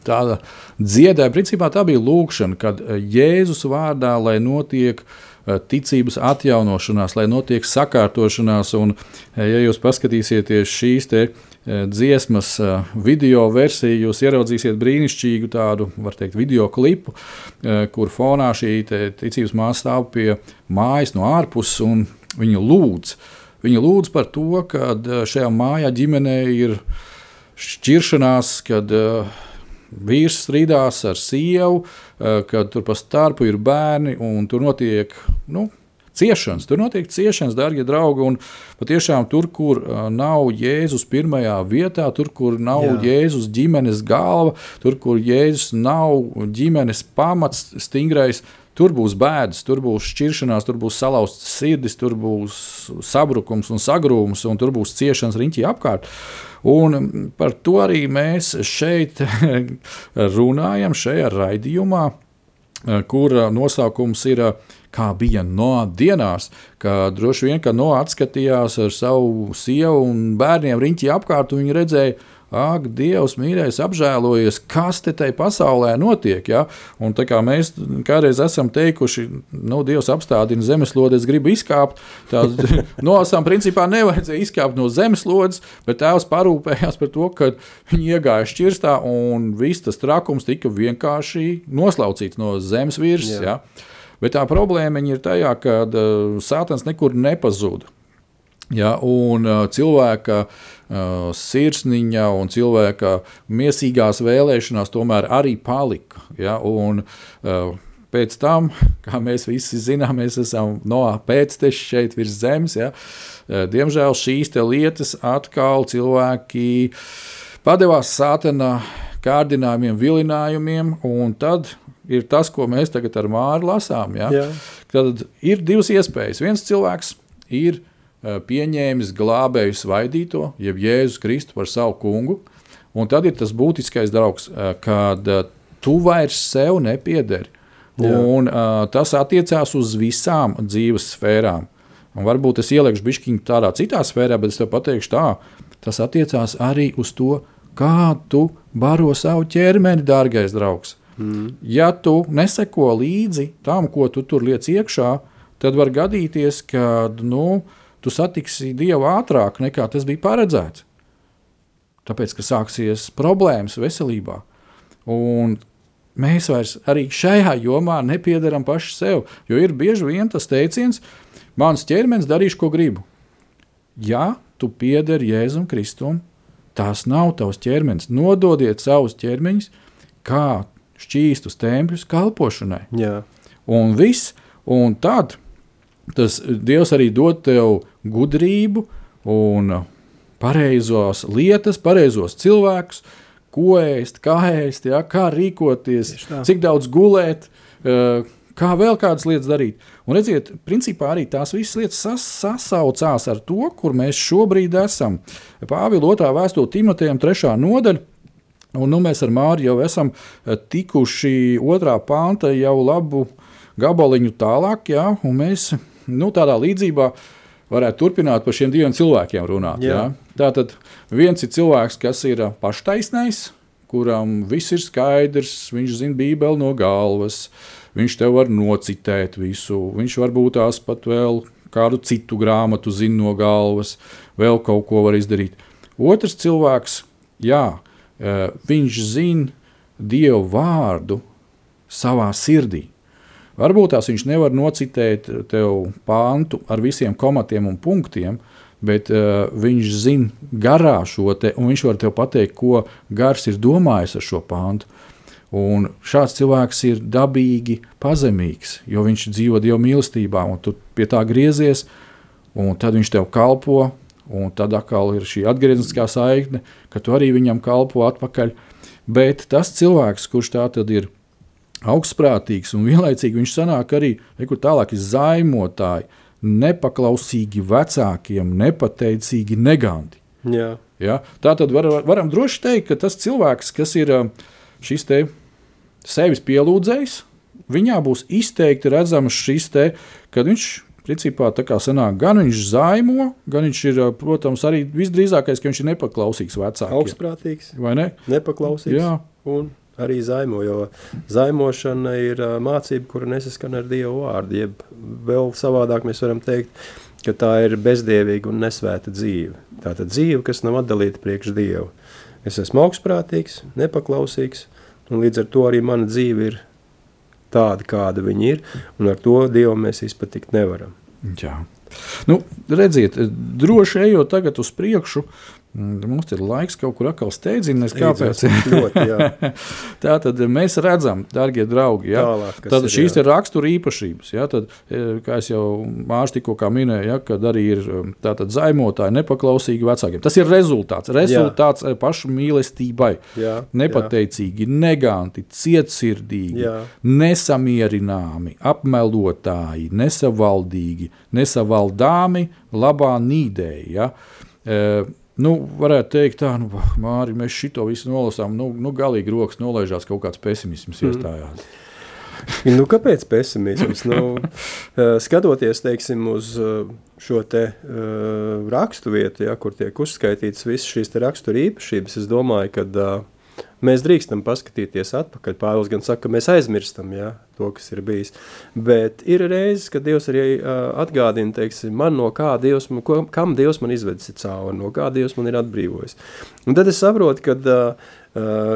tāda dziedāja. Principā tā bija lūkšana, kad Jēzus vārdā, lai notiek eh, ticības atjaunošanās, lai notiek sakārtošanās. Un, eh, ja jūs paskatīsieties šīs te dziesmas video versiju, jūs ieraudzīsiet brīnišķīgu tādu, var teikt, video klipu, kur fonā šī ticības māsa stāv pie mājas no ārpuses un viņa lūdz. Viņa lūdz par to, ka šajā mājā ģimenē ir šķiršanās, kad uh, vīrs strīdās ar sievu, uh, kad tur pa starpu ir bērni un tur notiek. Nu, Ciešanas. Tur notiek ciešanas, darbie draugi. Un patiešām tur, kur nav Jēzus pirmajā vietā, tur, kur nav Jā. Jēzus ģimenes galva, tur, kur Jēzus nav ģimenes pamats, stingrais, Tur būs bēdas, tur būs šķiršanās, tur būs salauztas sirdis, tur būs sabrukums un sagrūms, un tur būs ciešanas riņķī apkārt. Un par to arī mēs šeit runājam, šajā raidījumā, kur nosaukums ir kā bija no dienās, ka droši vien, ka no atskatījās ar savu sievu un bērniem riņķī apkārt, un viņi redzēja, Ak, Dievs, mīļais, apžēlojies, kas te tai pasaulē notiek. Ja? Un tā kā mēs kādreiz esam teikuši, nu, Dievs apstādina zemeslodes, grib izkāpt, tad nolasām, principā nevajadzēja izkāpt no zemeslodes, bet tēvs parūpējās par to, ka viņi iegāja šķirstā un viss tas trakums tika vienkārši noslaucīts no zemes virsmas. Ja? Bet tā problēma ir tajā, ka uh, sātans nekur nepazuda. Ja, un uh, cilvēka uh, sirsniņa un cilvēka mīsīgās vēlēšanās tomēr arī palika. Ja, un, pēc tam, kā mēs visi zinām, mēs esam no pēcteša šeit virs zemes. Ja, diemžēl šīs lietas atkal cilvēki padevās sātana kārdinājumiem, vilinājumiem, un tad ir tas, ko mēs tagad ar Māru lasām. Ja. Jā. Tad ir divas iespējas. Viens cilvēks ir Eh, pieņēmis glābēju svaidīto, jeb Jēzus Kristu par savu kungu. Un tad ir tas būtiskais draugs, eh, kad eh, tu vairs sev nepiederi. Jā. Un, uh, tas attiecās uz visām dzīves sfērām. Un varbūt es ieliekšu bišķiņu tādā citā sfērā, bet es tev pateikšu tā, tas attiecās arī uz to, kā tu baro savu ķermeni, dārgais draugs. Mm. Ja tu neseko līdzi tam, ko tu tur liec iekšā, tad var gadīties, ka nu, uh, tu satiksi Dievu ātrāk nekā tas bija paredzēts. Tāpēc, ka sāksies problēmas veselībā. Un mēs vairs arī šajā jomā nepiedaram paši sev. Jo ir bieži vien tas teiciens, mans ķermenis darīšu, ko gribu. Ja tu piederi Jēzum Kristum, tas nav tavs ķermenis. Nododiet savus ķermeņus kā šķīstus tempļus kalpošanai. Jā. Un viss, un tad tas Dievs arī dod tev gudrību un pareizos lietas, pareizos cilvēkus, ko ēst, kā ēst, ja, kā rīkoties, cik daudz gulēt, eh, kā vēl kādas lietas darīt. Un redziet, principā arī tās visas lietas sas, sasaucās ar to, kur mēs šobrīd esam. Pāvila otrā vēstule Timotejam, trešā nodaļa. Un, nu, mēs ar Māriju jau esam eh, tikuši otrā panta jau labu gabaliņu tālāk, ja, un mēs nu, tādā līdzībā varētu turpināt par šiem diviem cilvēkiem runāt. Jā. Jā? Tātad viens ir cilvēks, kas ir paštaisnais, kuram viss ir skaidrs, viņš zina Bībeli no galvas, viņš tev var nocitēt visu, viņš varbūt tās pat vēl kādu citu grāmatu zina no galvas, vēl kaut ko var izdarīt. Otrs cilvēks, jā, viņš zina Dievu vārdu savā sirdī. Varbūt tās viņš nevar nocitēt tev pāntu ar visiem komatiem un punktiem, bet uh, viņš zina garā šo te, un viņš var tev pateikt, ko gars ir domājis ar šo pāntu. Un šāds cilvēks ir dabīgi pazemīgs, jo viņš dzīvo Dieva mīlestībā, un tu pie tā griezies, un tad viņš tev kalpo, un tad atkal ir šī atgriezniskā saikne, ka tu arī viņam kalpo atpakaļ. Bet tas cilvēks, kurš tā tad ir augstprātīgs un vienlaicīgi viņš sanāk arī nekur tālāk zaimotāji, nepaklausīgi vecākiem, nepateicīgi neganti. Jā. Ja? Tā tad var, varam droši teikt, ka tas cilvēks, kas ir um, šis te sevis pielūdzējs, viņā būs izteikti redzams šis te, kad viņš principā tā kā sanāk, gan viņš zaimo, gan viņš ir, uh, protams, arī visdrīzākais, ka viņš ir nepaklausīgs vecākiem. Augstprātīgs, Vai ne? nepaklausīgs Jā. un arī zaimo. Jo zaimošana ir mācība, kura nesaskan ar Dievu vārdu. Jeb vēl savādāk mēs varam teikt, ka tā ir bezdievīga un nesvēta dzīve. Tā ir dzīve, kas nav atdalīta priekš Dievu. Es esmu augstprātīgs, nepaklausīgs, un līdz ar to arī mana dzīve ir tāda, kāda viņa ir, un ar to Dievu mēs izpatikt nevaram. Jā. Nu, redziet, droši ejot tagad uz priekšu, mums ir laiks kaut kur atkal steidzināties. Kāpēc? Ļoti, jā. Tā tad mēs redzam, darbie draugi, ja, Tālāk, tad ir, šīs jā. ir rakstura īpašības. Ja, tad, e, kā jau Mārcis tikko minēja, ja, kad arī ir um, tātad zaimotāji nepaklausīgi vecākiem. Tas ir rezultāts, rezultāts jā. pašu mīlestībai. Jā, Nepateicīgi, neganti, cietsirdīgi, Jā. nesamierināmi, apmelotāji, nesavaldīgi, nesavaldāmi, labā nīdēji. Ja? Nu, varētu teikt, tā, nu, Māri, mēs šito visu nolasām. Nu, nu, galīgi rokas nolaižās, kaut kāds pesimisms mm. iestājās. Nu, kāpēc pesimisms? Nu, eh, skatoties teiksim, uz eh, šo te, uh, rakstu vietu, ja, kur tiek uzskaitītas visas šīs rakstura īpašības, es domāju, ka uh, mēs drīkstam paskatīties atpakaļ. Pāvils gan saka, ka mēs aizmirstam ja, to, kas ir bijis. Bet ir reizes, kad Dievs arī uh, atgādina teiksim, man, no kā Dievs, man, ko, kam Dievs man izvedis cauri, no kā Dievs man ir atbrīvojis. Un tad es saprotu, ka uh,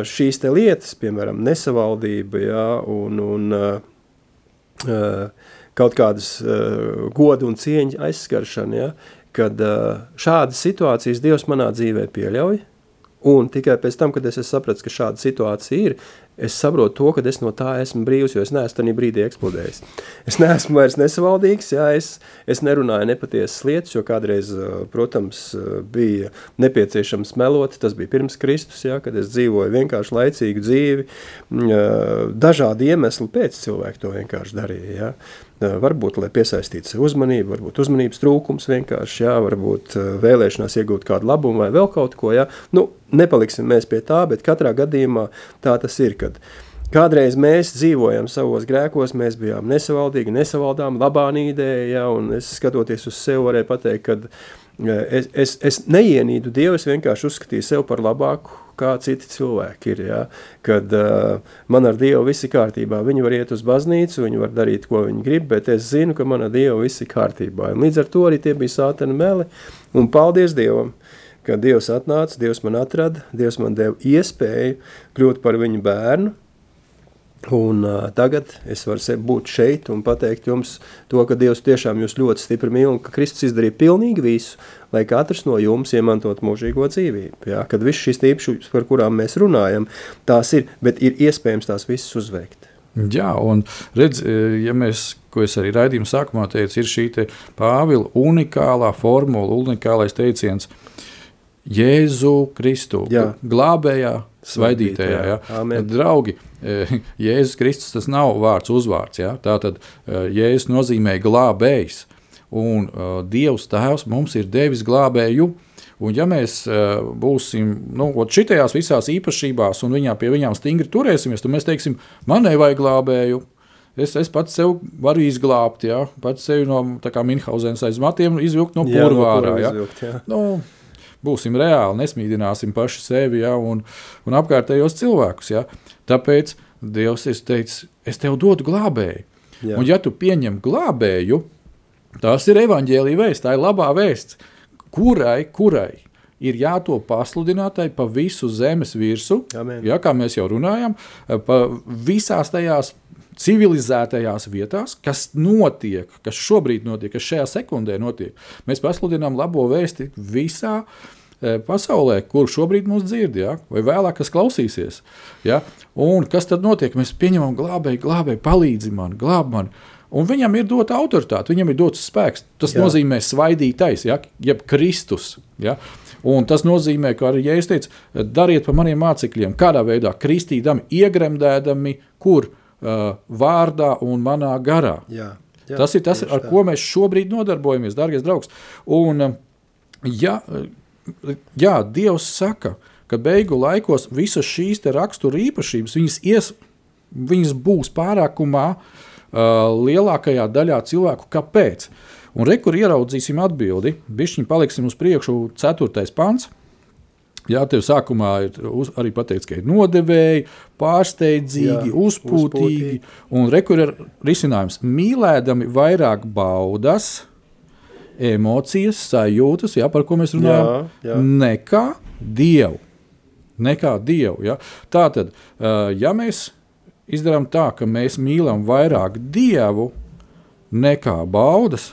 šīs te lietas, piemēram, nesavaldība ja, un, un uh, kaut kādas uh, godu un cieņu aizskaršana, ja, kad uh, šādas situācijas Dievs manā dzīvē pieļauj, un tikai pēc tam, kad es esmu sapratis, ka šāda situācija ir, es saprotu to, ka es no tā esmu brīvs, jo es neesmu tajā brīdī eksplodējis. Es neesmu vairs nesavaldīgs, jā, es, es nerunāju nepatiesas lietas, jo kādreiz, protams, bija nepieciešams melot, tas bija pirms Kristus, jā, kad es dzīvoju vienkārši laicīgu dzīvi, dažādi iemesli pēc cilvēku to vienkārši darīja, jā. Uh, Varbūt, lai piesaistītu sev uzmanību, varbūt uzmanības trūkums vienkārši, jā, varbūt uh, vēlēšanās iegūt kādu labumu vai vēl kaut ko, jā. Nu, nepaliksim mēs pie tā, bet katrā gadījumā tā tas ir, kādreiz mēs dzīvojam savos grēkos, mēs bijām nesavaldīgi, nesavaldām, labā nīdē, jā, un es skatoties uz sevi varēju pateikt, kad es, es, es neienīdu Dievu, es vienkārši uzskatīju sev par labāku, kā citi cilvēki ir, ja? kad uh, man ar Dievu viss ir kārtībā. Viņi var iet uz baznīcu, viņi var darīt, ko viņi grib, bet es zinu, ka man ar Dievu viss ir kārtībā. Un līdz ar to arī tie bija sātana meli, un paldies Dievam, ka Dievs atnāca, Dievs man atrada, Dievs man deva iespēju kļūt par viņu bērnu, Un uh, tagad es varu būt šeit un pateikt jums to, ka Dievs tiešām jūs ļoti stipri mīl un ka Kristus izdarīja pilnīgi visu, lai katrs no jums iemantot mūžīgo dzīvību. Ja? Kad viss šīs īpašības, par kurām mēs runājam, tās ir, bet ir iespējams tās visas uzveikt. Jā, un redz, ja mēs, ko es arī raidījuma sākumā teicu, ir šī te Pāvila unikālā formula, unikālais teiciens Jēzu Kristu, Jā. glābējā, svaidītājā. Ja? Amen. Draugi, eh, Jēzus Kristus tas nav vārds uzvārds. Ja? Tā tad eh, Jēzus nozīmē glābējs, un uh, Dievs Tēvs mums ir devis glābēju. Un ja mēs uh, būsim nu, šitās visās īpašībās un viņā, pie viņām stingri turēsimies, tad mēs teiksim, man nevajag glābēju. Es, es pats sev varu izglābt, ja? pats sevi no Minhausenas aiz matiem izvilkt no purva ja? jā. nu, būsim reāli, nesmīdināsim paši sevi ja? un, un apkārtējos cilvēkus. Ja? Tāpēc Dievs ir teicis, es tev dodu glābēju. Jā. Un ja tu pieņem glābēju, tas ir evaņģēlīja vēsts, tā ir labā vēsts, kurai, kurai ir jātop pasludinātai pa visu zemes virsmu, ja, kā mēs jau runājam, pa visās tajās civilizētajās vietās, kas notiek, kas šobrīd notiek, kas šajā sekundē notiek. Mēs pasludinām labo vēsti visā eh, pasaulē, kur šobrīd mūs dzird, ja? vai vēlāk, kas klausīsies. Ja? Un kas tad notiek? Mēs pieņemam glābēju, glābēju, palīdzi man, glāb man. Un viņam ir dota autoritāte, viņam ir dots spēks. Tas Jā. Nozīmē svaidītais, ja? jeb Kristus. Ja? Un tas nozīmē, ka arī, ja es teicu, dariet par maniem mācekļiem, kādā veidā kristīdami, iegremdēdami, kur uh, vārdā un manā garā. Jā, Jā, tas ir tas, ar tā. ko mēs šobrīd nodarbojamies, darbie draugi. Un, ja, jā, Dievs saka, ka beigu laikos visas šīs rakstura īpašības viņas, ies, viņas būs pārākumā uh, lielākajā daļā cilvēku. Kāpēc? Un rekur ieraudzīsim atbildi. Bišķiņ paliksim uz priekšu, 4. pants. Jā, tev sākumā ir uz, arī pateikts, ka ir nodevēji, pārsteidzīgi, Jā, uzpūtīgi. Un rekur ir risinājums. Mīlēdami vairāk baudas, emocijas, sajūtas, jā, par ko mēs runājam, Jā, jā. nekā dievu. Nekā dievu ja? Tā tad, ā, ja mēs izdarām tā, ka mēs mīlam vairāk dievu nekā baudas,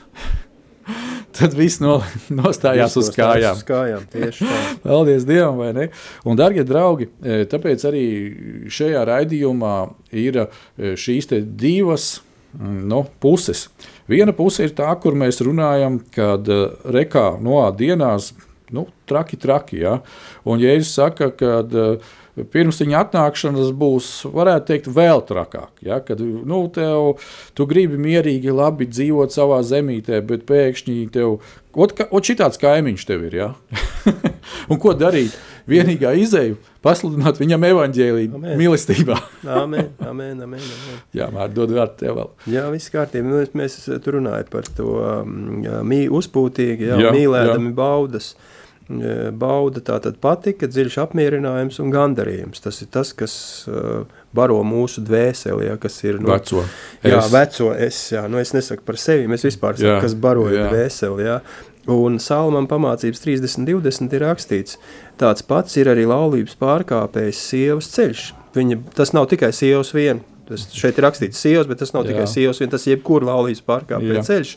tad viss no, nostājās uz kājām. Uz kājām tieši tā. Paldies Dievam, vai ne? Un, darbie draugi, e, tāpēc arī šajā raidījumā ir e, šīs divas mm, nu, puses. Viena puse ir tā, kur mēs runājam, kad e, rekā no dienās, nu, traki, traki. Ja? Un Jēzus saka, ka pirms viņa atnākšanas būs, varētu teikt, vēl trakāk. Ja? Kad nu, tev, tu gribi mierīgi, labi dzīvot savā zemītē, bet pēkšņi tev Ot, ka, ot šitāds kaimiņš tev ir. Ja? un ko darīt? Vienīgā izēja - pasludināt viņam evaņģēlīju mīlestībā. Amen, amen, amen, amen. Jā, mār, dod vārdu tev vēl. Jā, viss kārtībā. Nu, mēs- mēs tur runājam par to um, mī, uzpūtīgi, jā, Jā, mīlēdami jā. baudas. Jā, Bauda tā tad patika, dziļš apmierinājums un gandarījums. Tas ir tas, kas uh, baro mūsu dvēseli, jā, kas ir nu, Veco. Jā, Es- veco es. Jā, nu, es nesaku par sevi, es vispār saku, Jā, kas baroja dvēseli. Jā. Un Salmam pamācības 30, 20 ir rakstīts, tāds pats ir arī laulības pārkāpējs sievas ceļš. Viņa, tas nav tikai sievas viena. Tas šeit ir rakstīts sievas, bet tas nav Jā. tikai sievas viena, tas ir jebkura laulības pārkāpēja ceļš.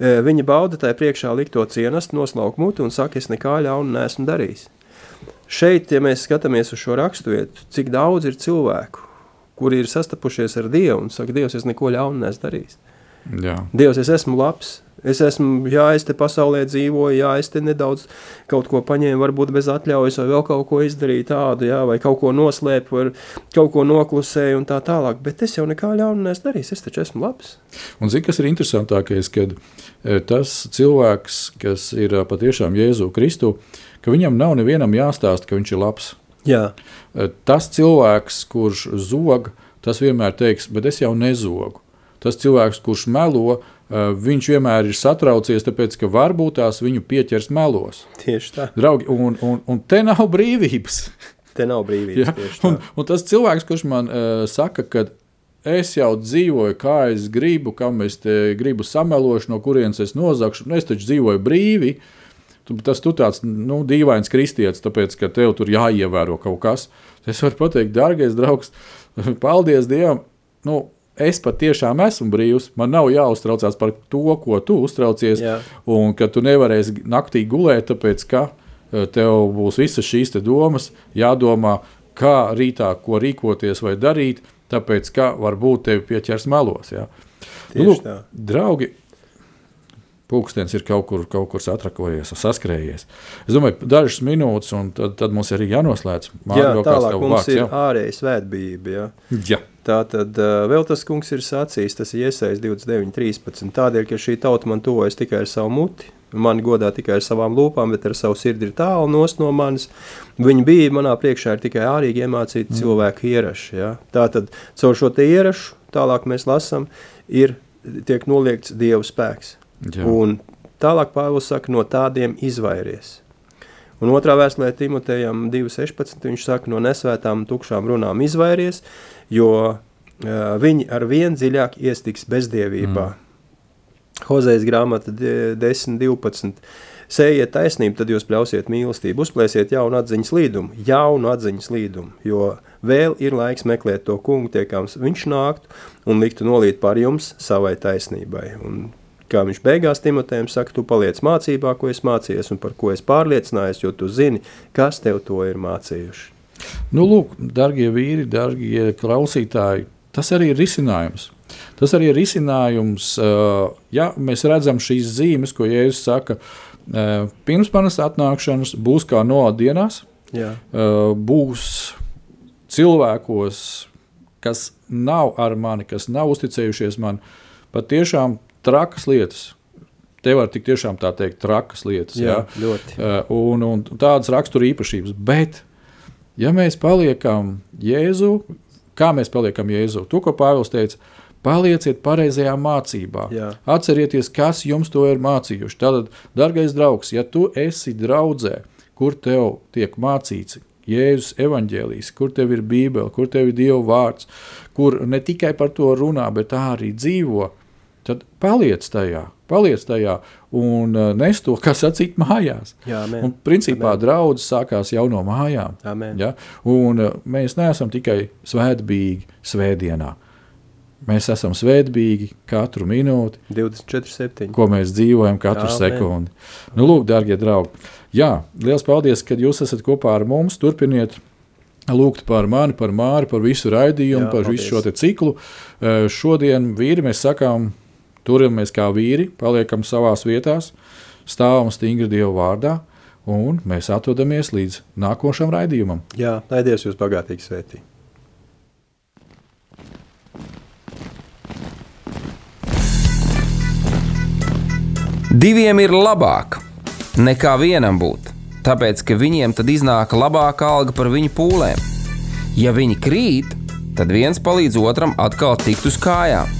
Viņa bauda tai priekšā likto cienastu, noslauk muti un saka, es nekā ļaunu neesmu darījis. Šeit, ja mēs skatāmies uz šo raksturvietu, cik daudz ir cilvēku, kuri ir sastapušies ar Dievu un saka, Dievs, es neko ļaunu neesmu darījis. Jā. Dievs, es esmu labs. Es esmu, jā, es te pasaulē dzīvoju, jā, es te nedaudz kaut ko paņēmu, varbūt bez atļaujas, vai vēl kaut ko izdarīju tādu, jā, vai kaut ko noslēpu, vai kaut ko noklusēju un tā tālāk. Bet es jau nekā ļaunu neesmu darījis, es taču esmu labs. Un zini, kas ir interesantākais, kad e, tas cilvēks, kas ir e, patiešām Jēzu Kristu, ka viņam nav nevienam jāstāsta, ka viņš ir labs. Jā, E, Tas cilvēks, kurš zog, tas vienmēr teiks, bet es jau nezogu. Tas cilvēks, kurš melo, viņš vienmēr ir satraucies, tāpēc ka varbūt tās viņu pieķers melos. tieši tā. Draugi, un, un, un te nav brīvības. Te nav brīvības. Ja? Un, un tas cilvēks, kurš man uh, saka, ka es jau dzīvoju, kā es gribu, kam es gribu samelošu, no kurienes es nozagšu, nu, es taču dzīvoju brīvi. Tu, tas tu tāds nu, dīvains kristietis, tāpēc, ka tev tur jāievēro kaut kas. Es varu pateikt, dārgais draugs, paldies Dievam. Nu, Es patiešām esmu brīvs. Man nav jāuztraucās par to, ko tu uztraucies. Jā. Un ka tu nevarēsi naktī gulēt, tāpēc ka eh, tev būs visas šīs domas, jādomā, kā rītā, ko rīkoties vai darīt, tāpēc ka varbūt tevi pieķers melos. Jā. Tieši tā. draugi, pulkstenis ir kaut kur, kaut kur satrakojies, saskrējies. Es domāju, dažas minūtes, un tad, tad mums arī jānoslēdz. Māri, Jā, tālāk mums vārds, ir jā? ārēja svētbība. Jā. Jā. Tā tad vēl tas kungs ir sacījis, tas ir iesaistīts 29, 13. Tādēļ, ka šī tauta man tuvojas tikai ar savu muti, man godā tikai ar savām lūpām, bet ar savu sirdi ir tālu no manis. Viņi bija manā priekšā ir tikai ārīgi iemācīti mm. cilvēku ieraši. Ja? Tā tad caur šo ierašu, tālāk mēs lasām, ir tiek noliegts Dieva spēks. Jā. Un tālāk Pāvils saka, no tādiem izvairies. Un otrā vēstulē Timotejam 2.16. viņš saka, no nesvētām tukšām runām izvairies, jo uh, viņi ar vien dziļāk iestiks bezdievībā. Mm. Hozejas grāmata de- 10.12. Sējiet taisnību, tad jūs pļausiet mīlestību, uzplēsiet jaunu atziņas līdumu, jaunu atziņas līdumu, jo vēl ir laiks meklēt to kungu, tiekams viņš nāktu un liktu nolīt par jums savai taisnībai. Un kā viņš beigās Timotejam saka, tu paliec mācībā, ko es mācījies un par ko es pārliecinājos, jo tu zini, kas tev to ir mācījuši. Nu, lūk, darbie vīri, darbie klausītāji, tas arī ir risinājums. Tas arī ir risinājums, ja mēs redzam šīs zīmes, ko Jēzus saka, pirms manas atnākšanas būs kā no dienās, Jā, būs cilvēkos, kas nav ar mani, kas nav uzticējušies man, patiešām trakas lietas. Te var tik tiešām tā teikt, trakas lietas. jā, jā. ļoti. Uh, un, un tādas rakstura īpašības. Bet, ja mēs paliekam Jēzu, kā mēs paliekam Jēzu, to, ko Pāvils teica, Palieciet pareizajā mācībā. Jā. Atcerieties, kas jums to ir mācījuši. Tātad, darbais draugs, ja tu esi draudzē, kur tev tiek mācīts Jēzus evaņģēlijs, kur tev ir Bībele, kur tev ir Dieva vārds, kur ne tikai par to runā, bet tā arī dzīvo, tad paliec tajā, paliec tajā un uh, nes to, kas sacīt mājās. Jā, amen. Un principā draudzes sākās jau no mājām. Amen. Ja? Un uh, mēs neesam tikai svētbīgi svētdienā. Mēs esam svētbīgi katru minūti, 24, 7. ko mēs dzīvojam katru Amen. sekundi. Nu, lūk, darbie draugi, jā, liels paldies, ka jūs esat kopā ar mums. Turpiniet lūgt par mani, par Māri, par visu raidījumu, Jā, par visu šo te ciklu. Eh, Šodien vīri mēs sakām, turamies kā vīri, paliekam savās vietās, stāvam stingri Dieva vārdā, un mēs atrodamies līdz nākošam raidījumam. Jā, lai Dievs jūs bagātīgi svētī. Diviem ir labāk nekā vienam būt, tāpēc ka viņiem tad iznāk labāka alga par viņu pūlēm. Ja viņi krīt, tad viens palīdz otram atkal tikt uz kājām.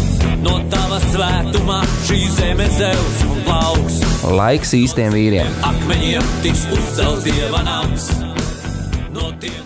No tava svētumā šī zeme zeus un plauks. Laiks īstiem vīriem! Akmeņiem tiks uzcelts dieva nams. No tiem,